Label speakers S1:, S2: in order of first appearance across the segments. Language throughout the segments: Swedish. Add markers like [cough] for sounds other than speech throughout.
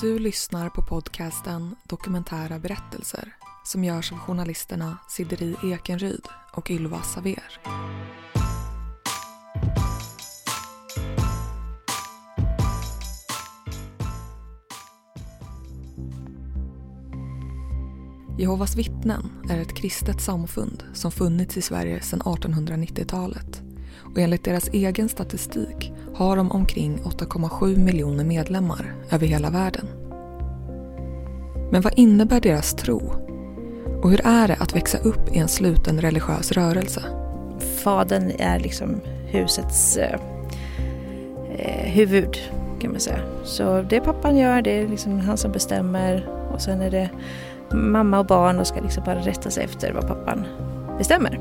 S1: Du lyssnar på podcasten Dokumentära berättelser som görs av journalisterna Sideri Ekenryd och Ylva Saver. Jehovas vittnen är ett kristet samfund som funnits i Sverige sedan 1890-talet och enligt deras egen statistik har de omkring 8,7 miljoner medlemmar över hela världen. Men vad innebär deras tro? Och hur är det att växa upp i en sluten religiös rörelse?
S2: Fadern är liksom husets eh, eh, huvud kan man säga. Så det pappan gör, det är liksom han som bestämmer och sen är det mamma och barn och ska liksom bara rätta sig efter vad pappan bestämmer.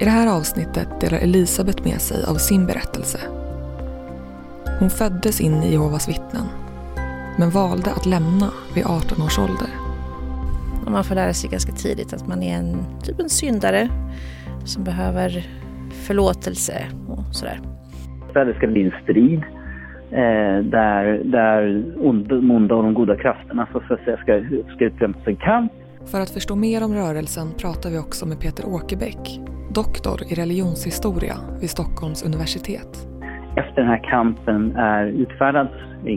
S1: I det här avsnittet delar Elisabeth med sig av sin berättelse. Hon föddes in i Jehovas vittnen men valde att lämna vid 18 års ålder.
S2: Och man får lära sig ganska tidigt att man är en, typ en syndare som behöver förlåtelse och sådär.
S3: Det ska bli en strid eh, där, där onda och de goda krafterna så att säga, ska, ska utkämpa en kamp.
S1: För att förstå mer om rörelsen pratar vi också med Peter Åkerbäck, doktor i religionshistoria vid Stockholms universitet.
S3: Efter den här kampen är utfärdad,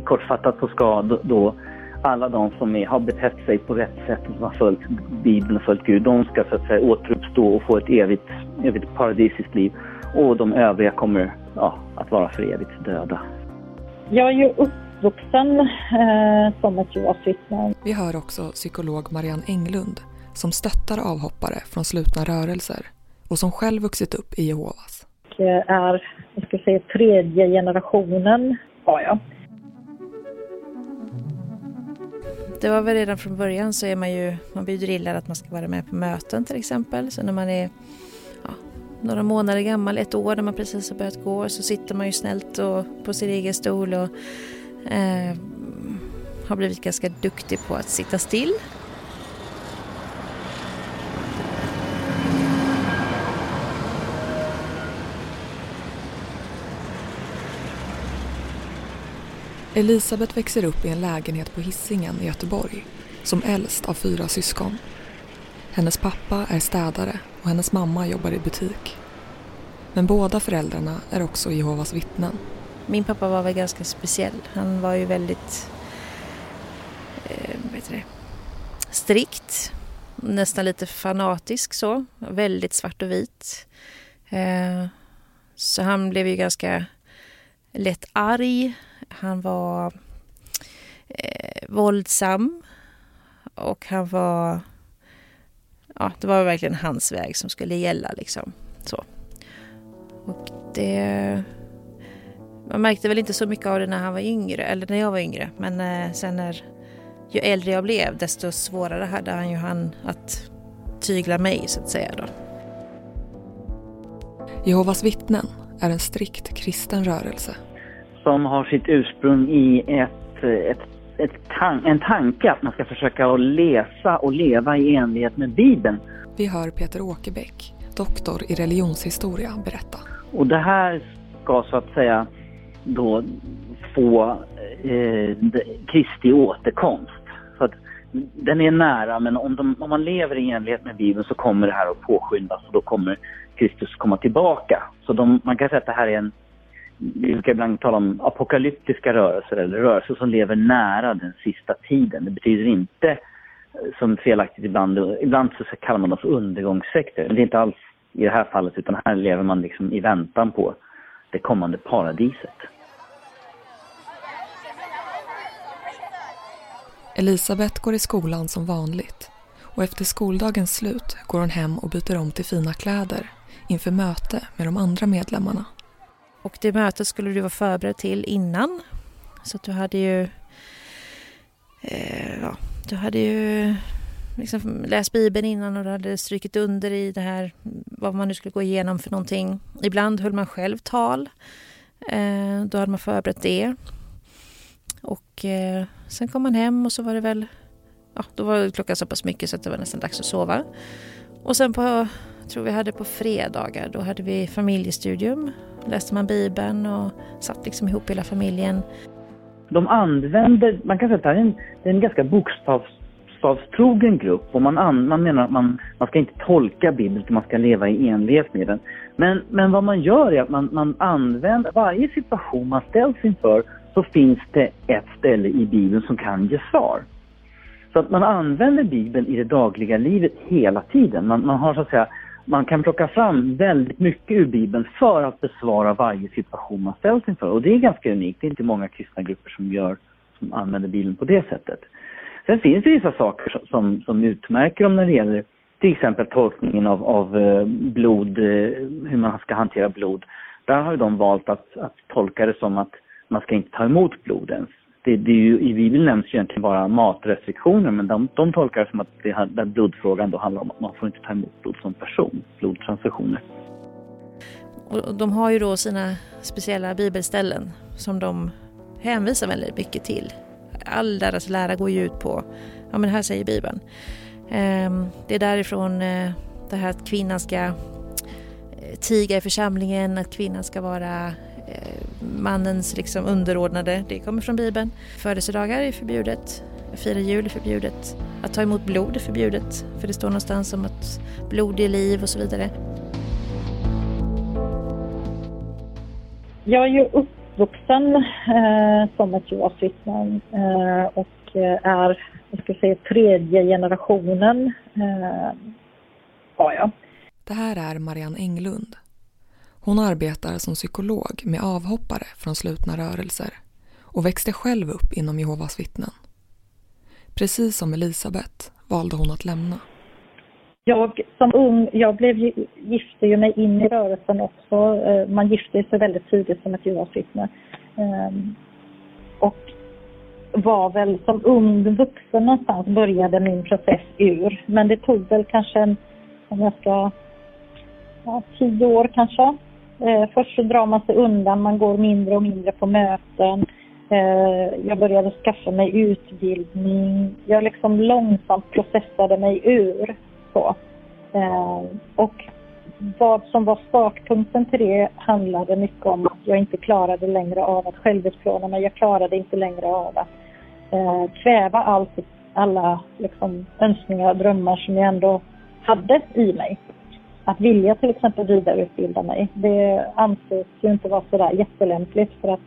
S3: kortfattat så ska då alla de som är, har betett sig på rätt sätt och som har följt Bibeln och följt Gud, de ska så att säga återuppstå och få ett evigt, evigt paradisiskt liv. Och de övriga kommer ja, att vara för evigt döda.
S4: Jag är ju uppvuxen eh, som ett Jehovas.
S1: Vi hör också psykolog Marianne Englund som stöttar avhoppare från slutna rörelser och som själv vuxit upp i Jehovas.
S4: Jag är, jag ska säga, tredje generationen har jag.
S2: Det var väl redan från början så är man ju, man blir drillad att man ska vara med på möten till exempel. Så när man är ja, några månader gammal, ett år när man precis har börjat gå så sitter man ju snällt och, på sin egen stol och eh, har blivit ganska duktig på att sitta still.
S1: Elisabeth växer upp i en lägenhet på Hisingen i Göteborg som äldst av fyra syskon. Hennes pappa är städare och hennes mamma jobbar i butik. Men båda föräldrarna är också Jehovas vittnen.
S2: Min pappa var väl ganska speciell. Han var ju väldigt eh, vet det, strikt, nästan lite fanatisk så. Väldigt svart och vit. Eh, så han blev ju ganska lätt arg. Han var eh, våldsam och han var... Ja, det var verkligen hans väg som skulle gälla liksom. Så. Och det... Man märkte väl inte så mycket av det när han var yngre, eller när jag var yngre. Men eh, sen när, ju äldre jag blev desto svårare hade han ju han att tygla mig så att säga då.
S1: Jehovas vittnen är en strikt kristen rörelse.
S3: Som har sitt ursprung i ett, ett, ett tan en tanke att man ska försöka att läsa och leva i enlighet med Bibeln.
S1: Vi hör Peter Åkerbäck, doktor i religionshistoria, berätta.
S3: Och det här ska så att säga då få eh, Kristi återkomst. Så att den är nära, men om, de, om man lever i enlighet med Bibeln så kommer det här att påskyndas och då kommer Kristus komma tillbaka. Så de, man kan säga att det här är en, vi brukar ibland tala om apokalyptiska rörelser eller rörelser som lever nära den sista tiden. Det betyder inte, eh, som felaktigt ibland, ibland så kallar man dem för undergångssekter. Men det är inte alls i det här fallet utan här lever man liksom i väntan på det kommande paradiset.
S1: Elisabeth går i skolan som vanligt och efter skoldagens slut går hon hem och byter om till fina kläder inför möte med de andra medlemmarna.
S2: Och det mötet skulle du vara förberedd till innan. Så att du hade ju... Eh, ja, du hade ju liksom läst Bibeln innan och du hade strykit under i det här vad man nu skulle gå igenom för någonting. Ibland höll man själv tal. Eh, då hade man förberett det. Och eh, sen kom man hem och så var det väl... Ja, då var klockan så pass mycket så att det var nästan dags att sova. Och sen på, jag tror vi hade på fredagar, då hade vi familjestudium. Läste man Bibeln och satt liksom ihop hela familjen.
S3: de använder, man kan säga att det är en, det är en ganska bokstavstrogen grupp och man, an, man menar att man, man ska inte tolka Bibeln utan man ska leva i enlighet med den. Men, men vad man gör är att man, man använder, varje situation man ställs inför så finns det ett ställe i Bibeln som kan ge svar. Så att man använder Bibeln i det dagliga livet hela tiden. Man, man har så att säga man kan plocka fram väldigt mycket ur Bibeln för att besvara varje situation man ställs inför. Och det är ganska unikt. Det är inte många kristna grupper som, gör, som använder Bibeln på det sättet. Sen finns det vissa saker som, som utmärker dem när det gäller till exempel tolkningen av, av eh, blod, eh, hur man ska hantera blod. Där har de valt att, att tolka det som att man ska inte ta emot blod ens det, det är ju, i Bibeln nämns ju egentligen bara matrestriktioner men de, de tolkar det som att det, den blodfrågan då handlar om att man får inte ta emot blod som person, blodtransfusioner.
S2: Och de har ju då sina speciella bibelställen som de hänvisar väldigt mycket till. All deras lära går ju ut på, ja men här säger Bibeln. Ehm, det är därifrån eh, det här att kvinnan ska eh, tiga i församlingen, att kvinnan ska vara eh, mannens liksom underordnade, det kommer från Bibeln. Födelsedagar är förbjudet, fira jul är förbjudet, att ta emot blod är förbjudet, för det står någonstans om att blod är liv och så vidare.
S4: Jag är ju uppvuxen eh, som ett Jehovas vittne eh, och är, jag ska säga, tredje generationen. Eh, ja, ja.
S1: Det här är Marianne Englund. Hon arbetar som psykolog med avhoppare från slutna rörelser och växte själv upp inom Jehovas vittnen. Precis som Elisabeth valde hon att lämna.
S4: Jag som ung, jag blev, gifte ju mig in i rörelsen också. Eh, man gifte sig väldigt tidigt som ett Jehovas vittne. Ehm, och var väl som ung vuxen någonstans började min process ur. Men det tog väl kanske en, om jag ska, ja, tio år kanske Eh, först så drar man sig undan, man går mindre och mindre på möten. Eh, jag började skaffa mig utbildning. Jag liksom långsamt processade mig ur. Så. Eh, och vad som var startpunkten till det handlade mycket om att jag inte klarade längre av att självutplåna mig. Jag klarade inte längre av att eh, kväva allt, alla liksom, önskningar och drömmar som jag ändå hade i mig att vilja till exempel vidareutbilda mig. Det anses ju inte vara sådär jättelämpligt för att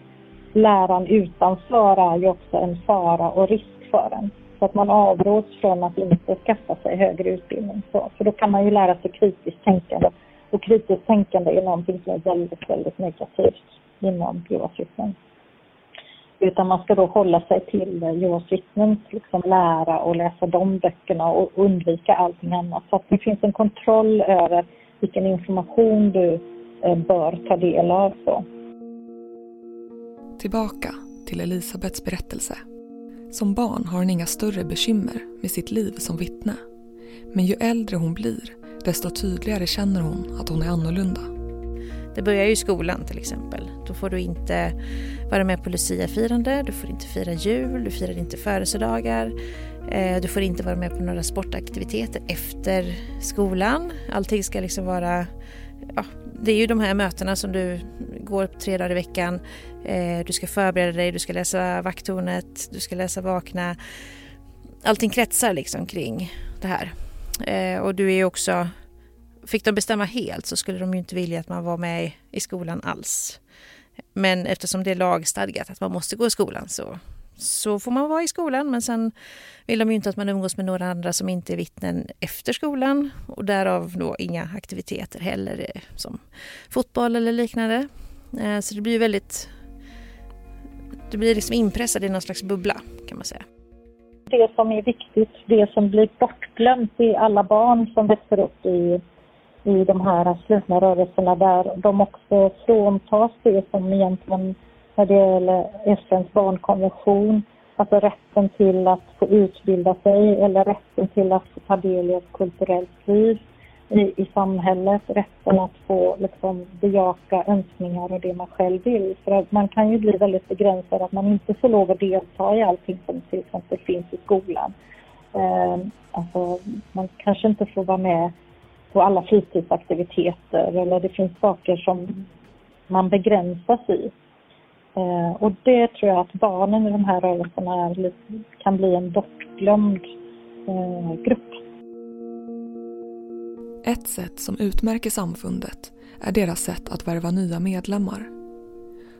S4: läran utanför är ju också en fara och risk för en. Så att man avråds från att inte skaffa sig högre utbildning. Så, för då kan man ju lära sig kritiskt tänkande. Och kritiskt tänkande är någonting som är väldigt, väldigt negativt inom Jehovas. Utan man ska då hålla sig till Jehovas vittnens liksom lära och läsa de böckerna och undvika allting annat. Så att det finns en kontroll över vilken information du eh, bör ta del av. Så.
S1: Tillbaka till Elisabeths berättelse. Som barn har hon inga större bekymmer med sitt liv som vittne. Men ju äldre hon blir, desto tydligare känner hon att hon är annorlunda.
S2: Det börjar ju i skolan till exempel. Då får du inte vara med på luciafirande, du får inte fira jul, du firar inte födelsedagar. Eh, du får inte vara med på några sportaktiviteter efter skolan. Allting ska liksom vara... Ja, det är ju de här mötena som du går tre dagar i veckan. Eh, du ska förbereda dig, du ska läsa vakttornet, du ska läsa Vakna. Allting kretsar liksom kring det här. Eh, och du är också Fick de bestämma helt så skulle de ju inte vilja att man var med i skolan alls. Men eftersom det är lagstadgat att man måste gå i skolan så, så får man vara i skolan. Men sen vill de ju inte att man umgås med några andra som inte är vittnen efter skolan. Och därav då inga aktiviteter heller eh, som fotboll eller liknande. Eh, så det blir väldigt... Du blir liksom inpressad i någon slags bubbla kan man säga.
S4: Det som är viktigt, det som blir bortglömt i alla barn som växer upp i i de här slutna rörelserna där de också fråntas det som egentligen när det gäller FNs barnkonvention, alltså rätten till att få utbilda sig eller rätten till att få ta del i ett kulturellt liv i, i samhället, rätten att få liksom bejaka önskningar och det man själv vill. För att man kan ju bli väldigt begränsad att man inte får lov att delta i allting som till exempel finns i skolan. Eh, alltså, man kanske inte får vara med på alla fritidsaktiviteter eller det finns saker som man begränsas i. Eh, och det tror jag att barnen i de här rörelserna är, kan bli en bortglömd eh, grupp.
S1: Ett sätt som utmärker samfundet är deras sätt att värva nya medlemmar.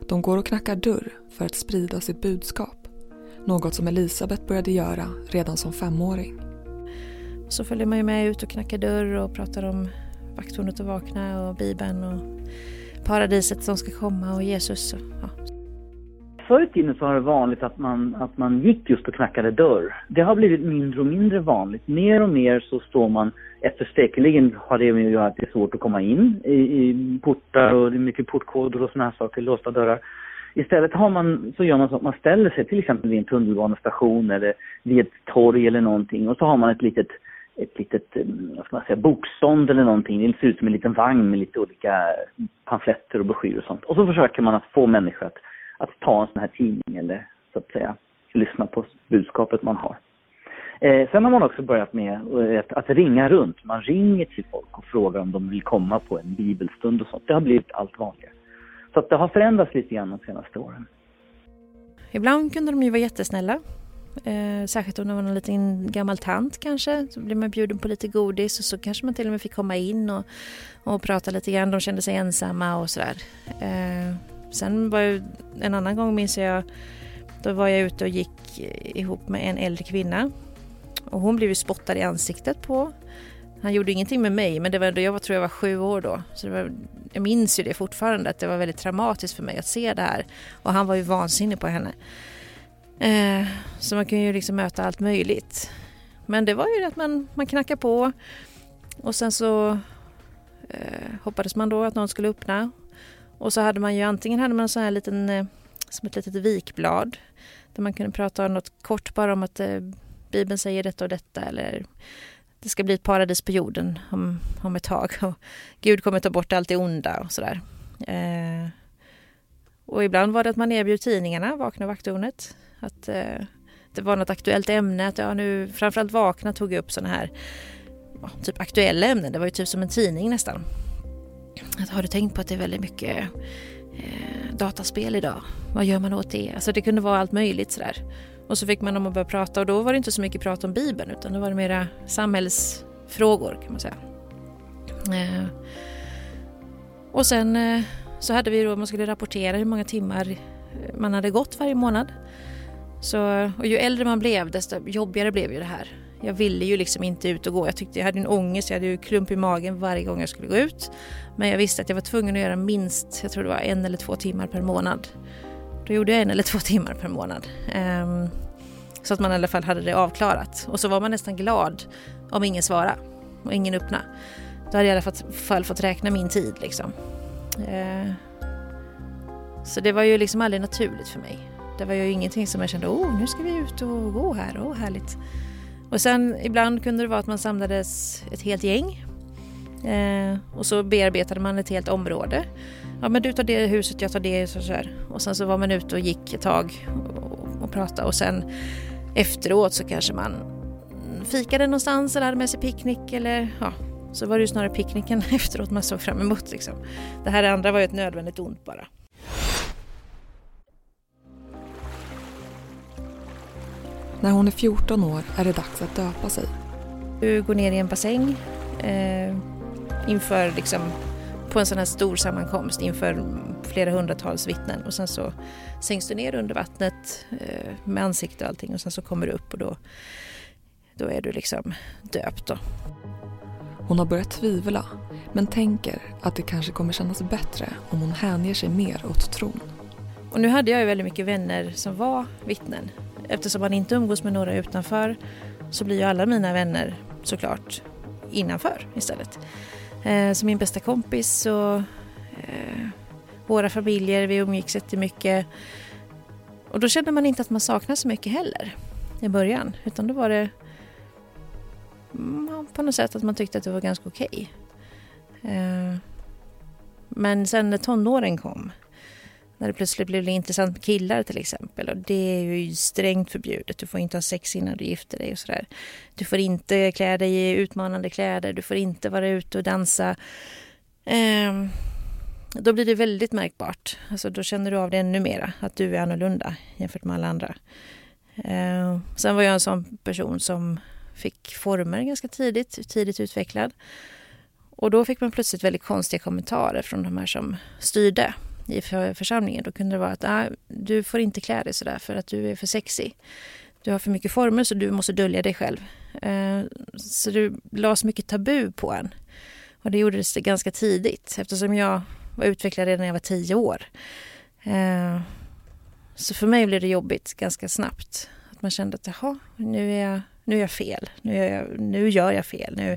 S1: De går och knackar dörr för att sprida sitt budskap. Något som Elisabeth började göra redan som femåring.
S2: Så följer man ju med ut och knackar dörr och pratar om vakthornet och vakna och Bibeln och paradiset som ska komma och Jesus. Och, ja.
S3: Förr i tiden så var det vanligt att man, att man gick just och knackade dörr. Det har blivit mindre och mindre vanligt. Mer och mer så står man, efter säkerligen har det med att göra att det är svårt att komma in i, i portar och det är mycket portkoder och sådana här saker, låsta dörrar. Istället har man, så gör man så att man ställer sig till exempel vid en tunnelbanestation eller vid ett torg eller någonting och så har man ett litet ett litet, eh, vad ska man säga, bokstånd eller någonting. Det ser ut som en liten vagn med lite olika pamfletter och broschyrer och sånt. Och så försöker man att få människor att, att ta en sån här tidning eller så att säga lyssna på budskapet man har. Eh, sen har man också börjat med eh, att, att, ringa runt. Man ringer till folk och frågar om de vill komma på en bibelstund och sånt. Det har blivit allt vanligare. Så att det har förändrats lite grann de senaste åren.
S2: Ibland kunde de ju vara jättesnälla. Eh, särskilt om det var någon liten gammal tant kanske. Så blev man bjuden på lite godis och så kanske man till och med fick komma in och, och prata lite grann. De kände sig ensamma och sådär. Eh, sen var ju, en annan gång minns jag, då var jag ute och gick ihop med en äldre kvinna. Och hon blev ju spottad i ansiktet på. Han gjorde ingenting med mig men det var, ändå, jag var, tror jag var sju år då. Så var, jag minns ju det fortfarande att det var väldigt traumatiskt för mig att se det här. Och han var ju vansinnig på henne. Eh, så man kan ju liksom möta allt möjligt. Men det var ju att man, man knackade på och sen så eh, hoppades man då att någon skulle öppna. Och så hade man ju antingen hade man en sån här liten, eh, som ett litet vikblad där man kunde prata något kort bara om att eh, Bibeln säger detta och detta eller det ska bli ett paradis på jorden om, om ett tag och Gud kommer ta bort allt det onda och sådär. Eh, och ibland var det att man erbjöd tidningarna, Vakna och vaktornet, att eh, det var något aktuellt ämne. Att, ja, nu, framförallt Vakna tog upp sådana här ja, typ aktuella ämnen. Det var ju typ som en tidning nästan. Att, har du tänkt på att det är väldigt mycket eh, dataspel idag? Vad gör man åt det? Alltså det kunde vara allt möjligt sådär. Och så fick man dem att börja prata och då var det inte så mycket prat om Bibeln utan då var det mera samhällsfrågor kan man säga. Eh, och sen eh, så hade vi då, man skulle rapportera hur många timmar man hade gått varje månad. Så, och ju äldre man blev desto jobbigare blev ju det här. Jag ville ju liksom inte ut och gå. Jag tyckte jag hade en ångest, jag hade ju klump i magen varje gång jag skulle gå ut. Men jag visste att jag var tvungen att göra minst, jag tror det var en eller två timmar per månad. Då gjorde jag en eller två timmar per månad. Um, så att man i alla fall hade det avklarat. Och så var man nästan glad om ingen svarade och ingen öppnade. Då hade jag i alla fall fått räkna min tid liksom. Uh, så det var ju liksom aldrig naturligt för mig. Det var ju ingenting som jag kände, oh nu ska vi ut och gå här, åh oh, härligt. Och sen ibland kunde det vara att man samlades ett helt gäng eh, och så bearbetade man ett helt område. Ja men du tar det huset, jag tar det så här. Och sen så var man ute och gick ett tag och, och pratade och sen efteråt så kanske man fikade någonstans eller hade med sig picknick eller ja, så var det ju snarare picknicken [laughs] efteråt man såg fram emot liksom. Det här andra var ju ett nödvändigt ont bara.
S1: När hon är 14 år är det dags att döpa sig.
S2: Du går ner i en bassäng eh, inför liksom, på en sån här stor sammankomst inför flera hundratals vittnen och sen så sänks du ner under vattnet eh, med ansikte och allting och sen så kommer du upp och då, då är du liksom döpt. Då.
S1: Hon har börjat tvivla men tänker att det kanske kommer kännas bättre om hon hänger sig mer åt tron.
S2: Och nu hade jag ju väldigt mycket vänner som var vittnen eftersom man inte umgås med några utanför så blir ju alla mina vänner såklart innanför istället. Eh, så min bästa kompis och eh, våra familjer, vi umgicks jättemycket. Och då kände man inte att man saknade så mycket heller i början. Utan då var det mm, på något sätt att man tyckte att det var ganska okej. Okay. Eh, men sen när tonåren kom när det plötsligt blev intressant med killar till exempel. Och det är ju strängt förbjudet. Du får inte ha sex innan du gifter dig och sådär. Du får inte klä dig i utmanande kläder. Du får inte vara ute och dansa. Eh, då blir det väldigt märkbart. Alltså då känner du av det ännu mera, att du är annorlunda jämfört med alla andra. Eh, sen var jag en sån person som fick former ganska tidigt, tidigt utvecklad. Och då fick man plötsligt väldigt konstiga kommentarer från de här som styrde i församlingen. Då kunde det vara att ah, du får inte klä dig sådär för att du är för sexig. Du har för mycket former så du måste dölja dig själv. Eh, så det lades mycket tabu på en. Och det gjordes ganska tidigt eftersom jag var utvecklad redan när jag var tio år. Eh, så för mig blev det jobbigt ganska snabbt. Att man kände att jaha, nu är jag, nu är jag fel. Nu, är jag, nu gör jag fel. Nu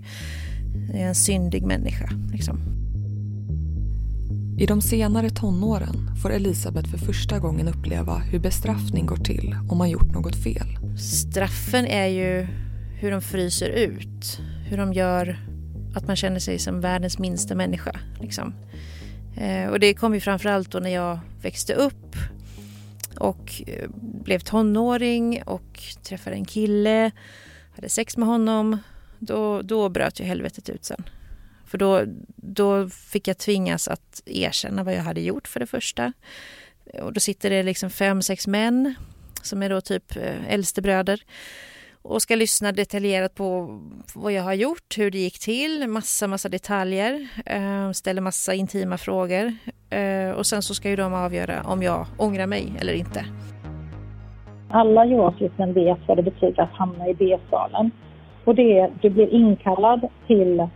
S2: är jag en syndig människa. Liksom.
S1: I de senare tonåren får Elisabeth för första gången uppleva hur bestraffning går till om man gjort något fel.
S2: Straffen är ju hur de fryser ut. Hur de gör att man känner sig som världens minsta människa. Liksom. Eh, och det kom ju framförallt då när jag växte upp och eh, blev tonåring och träffade en kille, hade sex med honom. Då, då bröt ju helvetet ut sen. För då, då fick jag tvingas att erkänna vad jag hade gjort för det första. Och då sitter det liksom fem, sex män som är då typ eh, äldstebröder och ska lyssna detaljerat på vad jag har gjort, hur det gick till, massa, massa detaljer, eh, ställer massa intima frågor eh, och sen så ska ju de avgöra om jag ångrar mig eller inte.
S4: Alla Jehovas vet vad det betyder att hamna i B-salen och det är, du blir inkallad till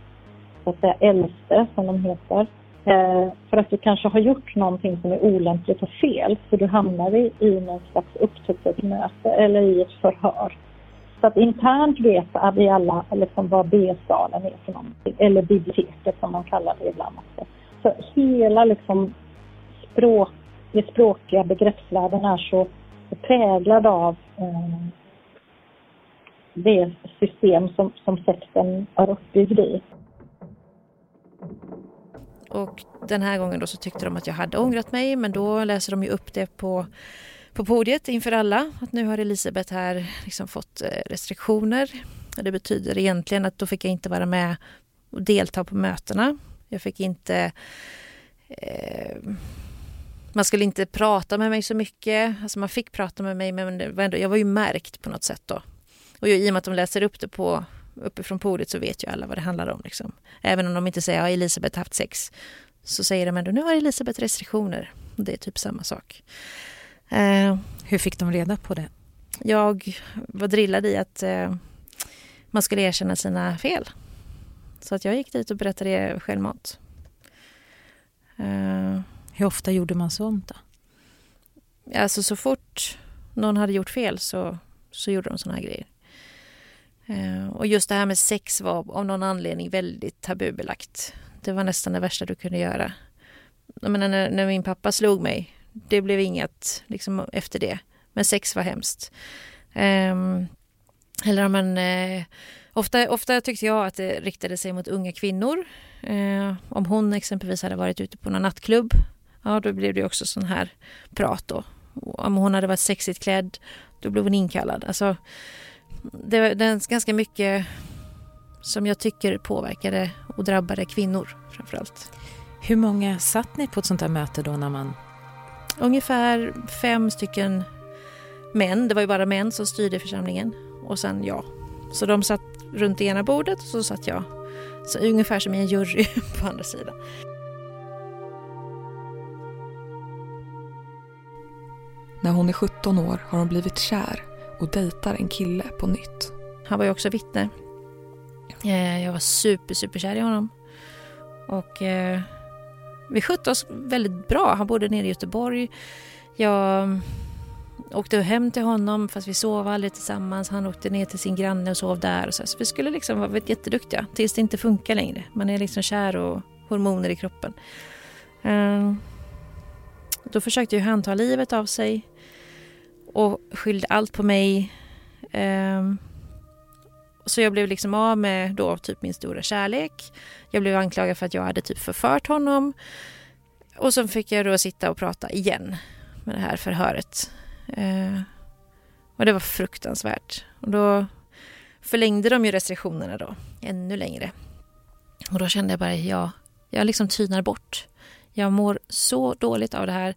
S4: så att säga äldste, som de heter, eh, för att du kanske har gjort någonting som är olämpligt och fel, så du hamnar i, i någon slags upptäcktsmöte eller i ett förhör. Så att internt vet vi alla liksom vad B-salen är för någonting, eller biblioteket som man kallar det ibland också. Så hela liksom språk, det språkliga begreppsvärlden är så präglad av eh, det system som, som sekten är uppbyggd i.
S2: Och den här gången då så tyckte de att jag hade ångrat mig men då läser de ju upp det på på podiet inför alla att nu har Elisabeth här liksom fått eh, restriktioner. Det betyder egentligen att då fick jag inte vara med och delta på mötena. Jag fick inte... Eh, man skulle inte prata med mig så mycket. Alltså man fick prata med mig men det var ändå, jag var ju märkt på något sätt då. Och i och med att de läser upp det på, uppifrån podiet så vet ju alla vad det handlar om. Liksom. Även om de inte säger att Elisabeth haft sex så säger de ändå nu har Elisabeth restriktioner. Det är typ samma sak.
S5: Eh, Hur fick de reda på det?
S2: Jag var drillad i att eh, man skulle erkänna sina fel. Så att jag gick dit och berättade det självmant.
S5: Eh, Hur ofta gjorde man sånt då?
S2: Alltså så fort någon hade gjort fel så, så gjorde de såna här grejer. Eh, och just det här med sex var av någon anledning väldigt tabubelagt. Det var nästan det värsta du kunde göra. Jag menar, när, när min pappa slog mig det blev inget liksom, efter det. Men sex var hemskt. Um, eller om man... Eh, ofta, ofta tyckte jag att det riktade sig mot unga kvinnor. Eh, om hon exempelvis hade varit ute på någon nattklubb, ja då blev det också sån här prat då. Om hon hade varit sexigt klädd, då blev hon inkallad. Alltså, det, det är ganska mycket som jag tycker påverkade och drabbade kvinnor framförallt.
S5: Hur många satt ni på ett sånt här möte då när man
S2: ungefär fem stycken män, det var ju bara män som styrde församlingen och sen jag. Så de satt runt det ena bordet och så satt jag. Så ungefär som i en jury [laughs] på andra sidan.
S1: När hon är 17 år har hon blivit kär och dejtar en kille på nytt.
S2: Han var ju också vittne. Eh, jag var super, super kär i honom. Och eh, vi skötte oss väldigt bra. Han bodde nere i Göteborg. Jag åkte hem till honom fast vi sov aldrig tillsammans. Han åkte ner till sin granne och sov där. Och så. så vi skulle liksom vara jätteduktiga tills det inte funkar längre. Man är liksom kär och hormoner i kroppen. Eh, då försökte ju han ta livet av sig och skyllde allt på mig. Um, så jag blev liksom av med då typ min stora kärlek. Jag blev anklagad för att jag hade typ förfört honom. Och så fick jag då sitta och prata igen med det här förhöret. Eh, och det var fruktansvärt. Och då förlängde de ju restriktionerna då ännu längre. Och då kände jag bara, ja, jag liksom tynar bort. Jag mår så dåligt av det här.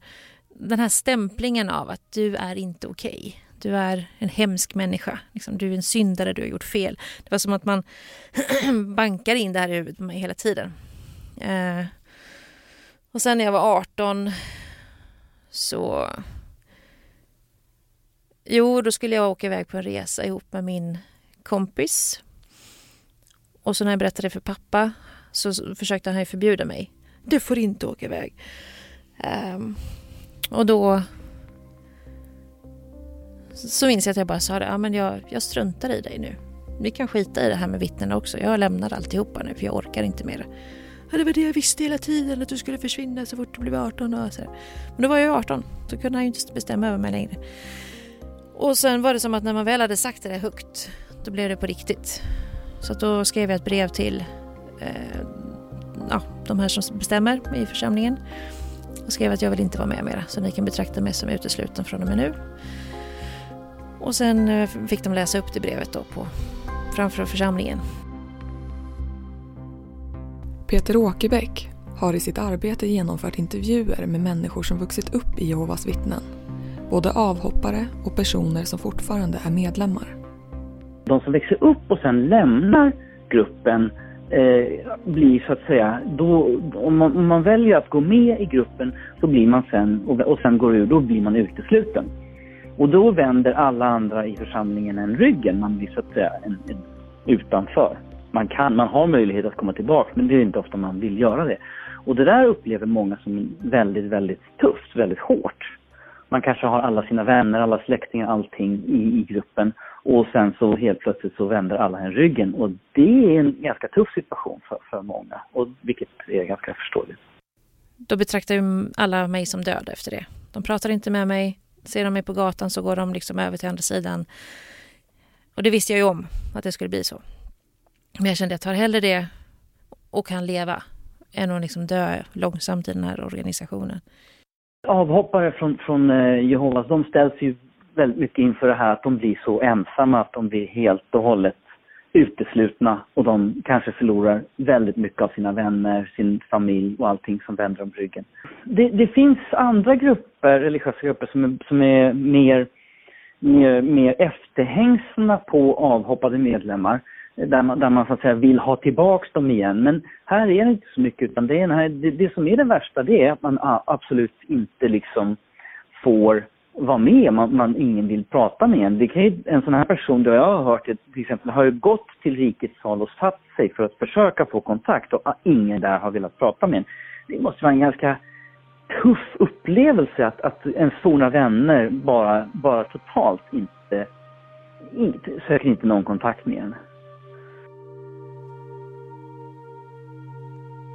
S2: Den här stämplingen av att du är inte okej. Okay. Du är en hemsk människa. Liksom, du är en syndare, du har gjort fel. Det var som att man [clears throat] bankar in det här i huvudet på mig hela tiden. Eh, och sen när jag var 18 så... Jo, då skulle jag åka iväg på en resa ihop med min kompis. Och så när jag berättade det för pappa så försökte han förbjuda mig. Du får inte åka iväg. Um, och då så minns jag att jag bara sa det, ja men jag, jag struntar i dig nu. Vi kan skita i det här med vittnena också. Jag lämnar alltihopa nu för jag orkar inte mer. Ja, det var det jag visste hela tiden, att du skulle försvinna så fort du blev 18. Och så. Men då var jag ju 18, så kunde han ju inte bestämma över mig längre. Och sen var det som att när man väl hade sagt det där högt, då blev det på riktigt. Så då skrev jag ett brev till eh, ja, de här som bestämmer i församlingen. Och skrev att jag vill inte vara med mera, så ni kan betrakta mig som utesluten från och med nu. Och sen eh, fick de läsa upp det brevet då på, framför församlingen.
S1: Peter Åkerbäck har i sitt arbete genomfört intervjuer med människor som vuxit upp i Jehovas vittnen. Både avhoppare och personer som fortfarande är medlemmar.
S3: De som växer upp och sen lämnar gruppen eh, blir så att säga, då, om, man, om man väljer att gå med i gruppen så blir man sen, och, och sen går ur, då blir man utesluten. Och då vänder alla andra i församlingen en ryggen, man blir så att säga en, en, utanför. Man, kan, man har möjlighet att komma tillbaka men det är inte ofta man vill göra det. Och det där upplever många som väldigt, väldigt tufft, väldigt hårt. Man kanske har alla sina vänner, alla släktingar, allting i, i gruppen och sen så helt plötsligt så vänder alla en ryggen och det är en ganska tuff situation för, för många, och vilket är ganska förståeligt.
S2: Då betraktar ju alla mig som död efter det. De pratar inte med mig, ser de mig på gatan så går de liksom över till andra sidan. Och det visste jag ju om, att det skulle bli så. Men jag kände att jag tar hellre det och kan leva än att liksom dö långsamt i den här organisationen.
S3: Avhoppare från, från eh, Jehovas, de ställs ju väldigt mycket inför det här att de blir så ensamma att de blir helt och hållet uteslutna och de kanske förlorar väldigt mycket av sina vänner, sin familj och allting som vänder om ryggen. Det, det finns andra grupper, religiösa grupper som är, som är mer, mer, mer efterhängsna på avhoppade medlemmar där man, där man så att säga vill ha tillbaks dem igen. Men här är det inte så mycket utan det, är här, det, det som är det värsta det är att man absolut inte liksom får vara med, man, man, ingen vill prata med en. Det kan ju, en sån här person, då jag har hört det, till exempel, har ju gått till rikets sal och satt sig för att försöka få kontakt och ingen där har velat prata med en. Det måste vara en ganska tuff upplevelse att, att ens forna vänner bara, bara totalt inte, inte söker inte någon kontakt med en.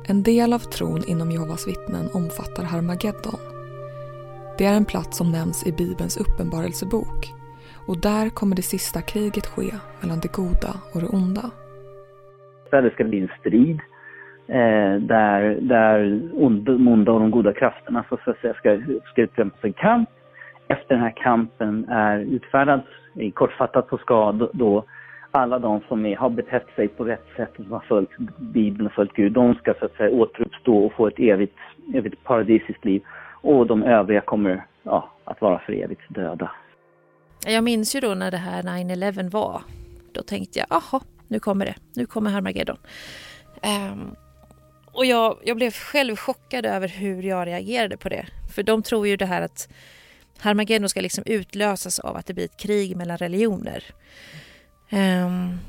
S1: En del av tron inom Jehovas vittnen omfattar Harmageddon det är en plats som nämns i Bibelns uppenbarelsebok och där kommer det sista kriget ske mellan det goda och det onda.
S3: Det ska bli en strid eh, där, där de onda och de goda krafterna så att säga, ska, ska utkämpas en kamp. Efter den här kampen är utfärdad, kortfattat så ska då alla de som är, har betett sig på rätt sätt och som har följt Bibeln och följt Gud, de ska så att säga återuppstå och få ett evigt, evigt paradisiskt liv och de övriga kommer ja, att vara för evigt döda.
S2: Jag minns ju då när det här 9-11 var. Då tänkte jag, jaha, nu kommer det. Nu kommer Harmageddon. Um, och jag, jag blev själv chockad över hur jag reagerade på det. För de tror ju det här att Harmageddon ska liksom utlösas av att det blir ett krig mellan religioner. Um,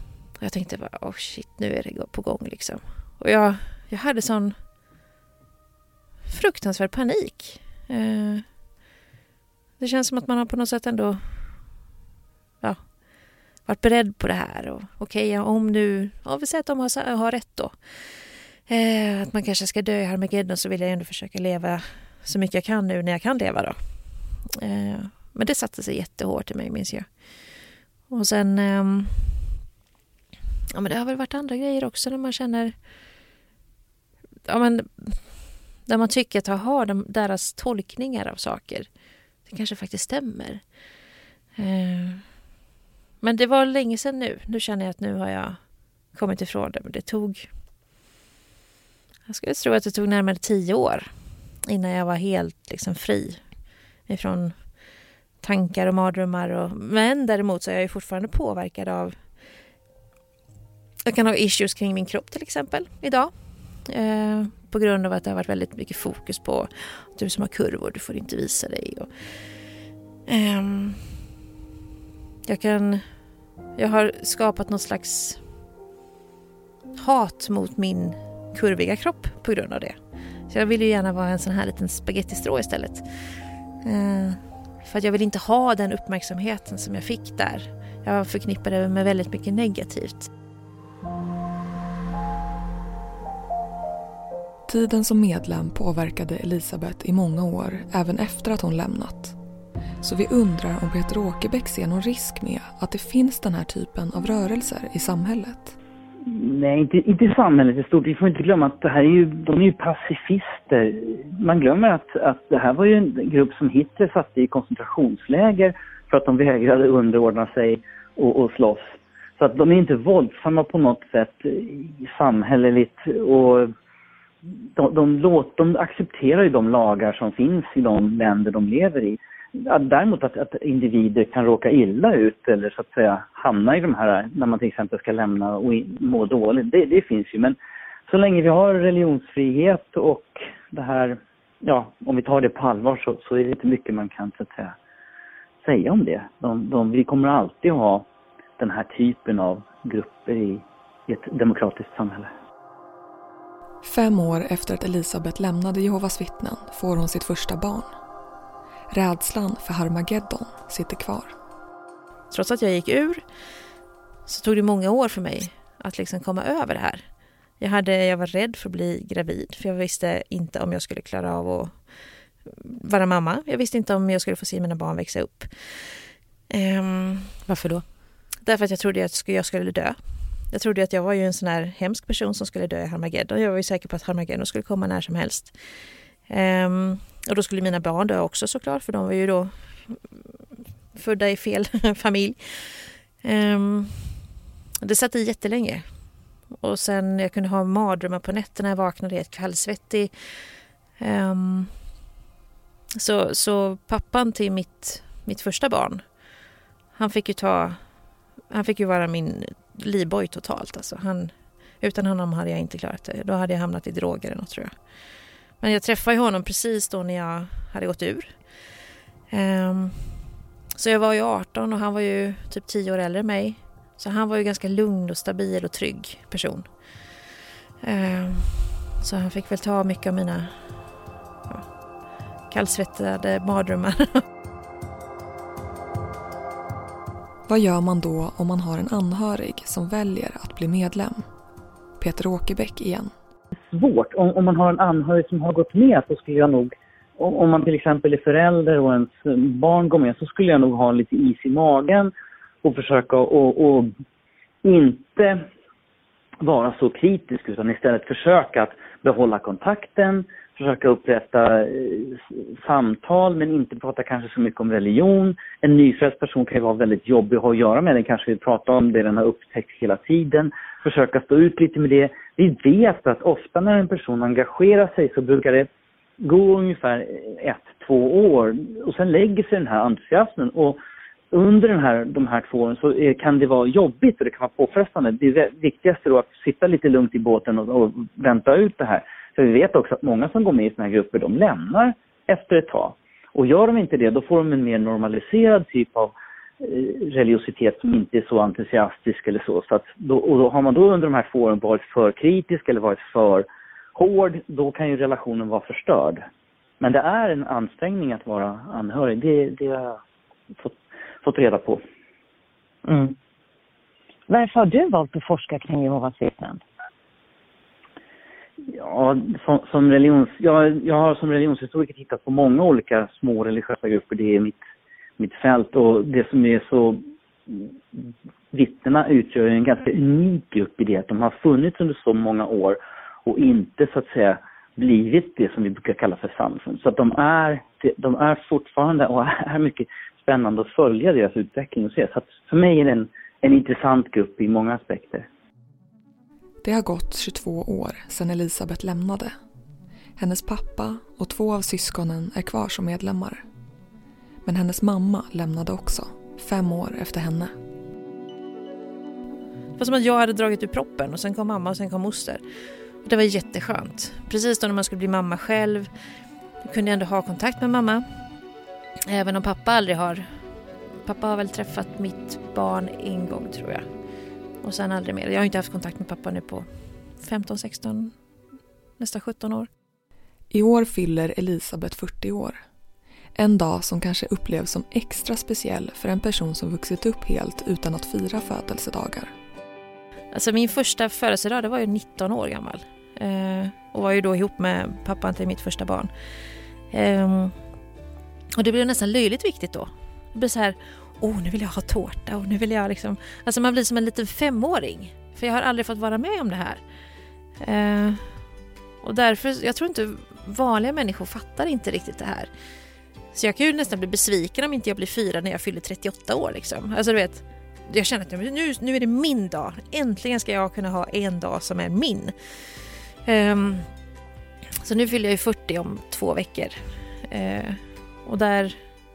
S2: jag tänkte bara, oh shit, nu är det på gång liksom. Och jag, jag hade sån fruktansvärd panik. Eh, det känns som att man har på något sätt ändå ja, varit beredd på det här. Och Okej, okay, om nu, om vi säger att de har, har rätt då. Eh, att man kanske ska dö i Harmageddon så vill jag ändå försöka leva så mycket jag kan nu när jag kan leva då. Eh, men det satte sig jättehårt i mig minns jag. Och sen Eh, Ja men det har väl varit andra grejer också när man känner Ja men där man tycker att aha, de, deras tolkningar av saker, det kanske faktiskt stämmer. Eh, men det var länge sedan nu. Nu känner jag att nu har jag kommit ifrån det. Men det tog... Jag skulle tro att det tog närmare tio år innan jag var helt liksom fri ifrån tankar och mardrömmar. Och, men däremot så är jag ju fortfarande påverkad av... Jag kan ha issues kring min kropp till exempel idag. Eh, på grund av att det har varit väldigt mycket fokus på du som har kurvor, du får inte visa dig. Och, um, jag kan... Jag har skapat något slags hat mot min kurviga kropp på grund av det. Så jag vill ju gärna vara en sån här liten spagettistrå istället. Uh, för att jag vill inte ha den uppmärksamheten som jag fick där. Jag förknippar det med väldigt mycket negativt.
S1: Tiden som medlem påverkade Elisabeth i många år, även efter att hon lämnat. Så vi undrar om Peter Åkerbäck ser någon risk med att det finns den här typen av rörelser i samhället.
S3: Nej, inte, inte i samhället i stort. Vi får inte glömma att det här är ju, de är ju pacifister. Man glömmer att, att det här var ju en grupp som Hitler satte i koncentrationsläger för att de vägrade underordna sig och, och slåss. Så att de är inte våldsamma på något sätt samhälleligt och de, de, låt, de accepterar ju de lagar som finns i de länder de lever i. Däremot att, att, individer kan råka illa ut eller så att säga hamna i de här, när man till exempel ska lämna och må dåligt, det, det finns ju. Men så länge vi har religionsfrihet och det här, ja, om vi tar det på allvar så, så är det inte mycket man kan så att säga säga om det. De, de, vi kommer alltid ha den här typen av grupper i, i ett demokratiskt samhälle.
S1: Fem år efter att Elisabeth lämnade Jehovas vittnen får hon sitt första barn. Rädslan för Harmageddon sitter kvar.
S2: Trots att jag gick ur så tog det många år för mig att liksom komma över det här. Jag, hade, jag var rädd för att bli gravid för jag visste inte om jag skulle klara av att vara mamma. Jag visste inte om jag skulle få se mina barn växa upp.
S5: Um, Varför då?
S2: Därför att jag trodde att jag skulle dö. Jag trodde att jag var ju en sån här hemsk person som skulle dö i Harmageddon. Jag var ju säker på att Harmageddon skulle komma när som helst. Um, och då skulle mina barn dö också såklart, för de var ju då födda i fel [laughs] familj. Um, det satt i jättelänge. Och sen jag kunde ha mardrömmar på nätterna, jag vaknade helt kallsvettig. Um, så, så pappan till mitt, mitt första barn, han fick ju ta, han fick ju vara min livboj totalt. Alltså han, utan honom hade jag inte klarat det. Då hade jag hamnat i droger eller något tror jag. Men jag träffade honom precis då när jag hade gått ur. Um, så jag var ju 18 och han var ju typ 10 år äldre än mig. Så han var ju ganska lugn och stabil och trygg person. Um, så han fick väl ta mycket av mina ja, kallsvettade mardrömmar. [laughs]
S1: Vad gör man då om man har en anhörig som väljer att bli medlem? Peter Åkerbäck igen
S3: svårt. Om, om man har en anhörig som har gått med så skulle jag nog, om, man till exempel är förälder och ens barn går med så skulle jag nog ha lite is i magen och försöka att inte vara så kritisk utan istället försöka att behålla kontakten, försöka upprätta eh, samtal men inte prata kanske så mycket om religion. En nyfödd person kan ju vara väldigt jobbig att ha att göra med. Den kanske vill prata om det den har upptäckt hela tiden. Försöka stå ut lite med det. Vi vet att ofta när en person engagerar sig så brukar det gå ungefär ett, två år och sen lägger sig den här entusiasmen. Och under den här, de här två åren så kan det vara jobbigt och det kan vara påfrestande. Det viktigaste då är att sitta lite lugnt i båten och, och vänta ut det här. För vi vet också att många som går med i sådana här grupper, de lämnar efter ett tag. Och gör de inte det, då får de en mer normaliserad typ av eh, religiositet som inte är så entusiastisk eller så. så att då, och då har man då under de här två åren varit för kritisk eller varit för hård, då kan ju relationen vara förstörd. Men det är en ansträngning att vara anhörig, det, det har jag fått, fått reda på.
S6: Mm. Varför har du valt att forska kring Jehovas vittnen?
S3: Ja, som, som religions, jag, jag har som religionshistoriker tittat på många olika små religiösa grupper. Det är mitt, mitt fält och det som är så Vittnena utgör en ganska unik grupp i det att de har funnits under så många år och inte så att säga blivit det som vi brukar kalla för samfund. Så att de är, de är fortfarande och är mycket spännande att följa deras utveckling och se. Så att för mig är det en, en intressant grupp i många aspekter.
S1: Det har gått 22 år sedan Elisabeth lämnade. Hennes pappa och två av syskonen är kvar som medlemmar. Men hennes mamma lämnade också, fem år efter henne.
S2: Det var som att jag hade dragit ur proppen och sen kom mamma och sen kom moster. Det var jätteskönt. Precis då när man skulle bli mamma själv kunde jag ändå ha kontakt med mamma. Även om pappa aldrig har... Pappa har väl träffat mitt barn en gång tror jag. Och sen aldrig mer. Jag har inte haft kontakt med pappa nu på 15, 16, nästan 17 år.
S1: I år fyller Elisabeth 40 år. En dag som kanske upplevs som extra speciell för en person som vuxit upp helt utan att fira födelsedagar.
S2: Alltså min första födelsedag det var ju 19 år gammal. Eh, och var ju då ihop med pappan till mitt första barn. Eh, och det blev nästan löjligt viktigt då. Det blev så här, åh nu vill jag ha tårta och nu vill jag liksom... Alltså man blir som en liten femåring. För jag har aldrig fått vara med om det här. Eh, och därför, jag tror inte vanliga människor fattar inte riktigt det här. Så jag kan ju nästan bli besviken om inte jag blir fyra när jag fyller 38 år liksom. Alltså du vet, jag känner att nu, nu är det min dag. Äntligen ska jag kunna ha en dag som är min. Um, så nu fyller jag ju 40 om två veckor. Uh, och där,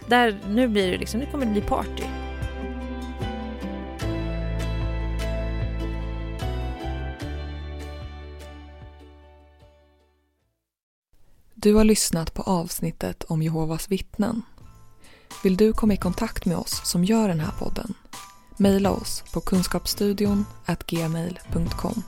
S2: där, nu blir det liksom, nu kommer det bli party.
S1: Du har lyssnat på avsnittet om Jehovas vittnen. Vill du komma i kontakt med oss som gör den här podden? Maila oss på kunskapsstudion gmail.com.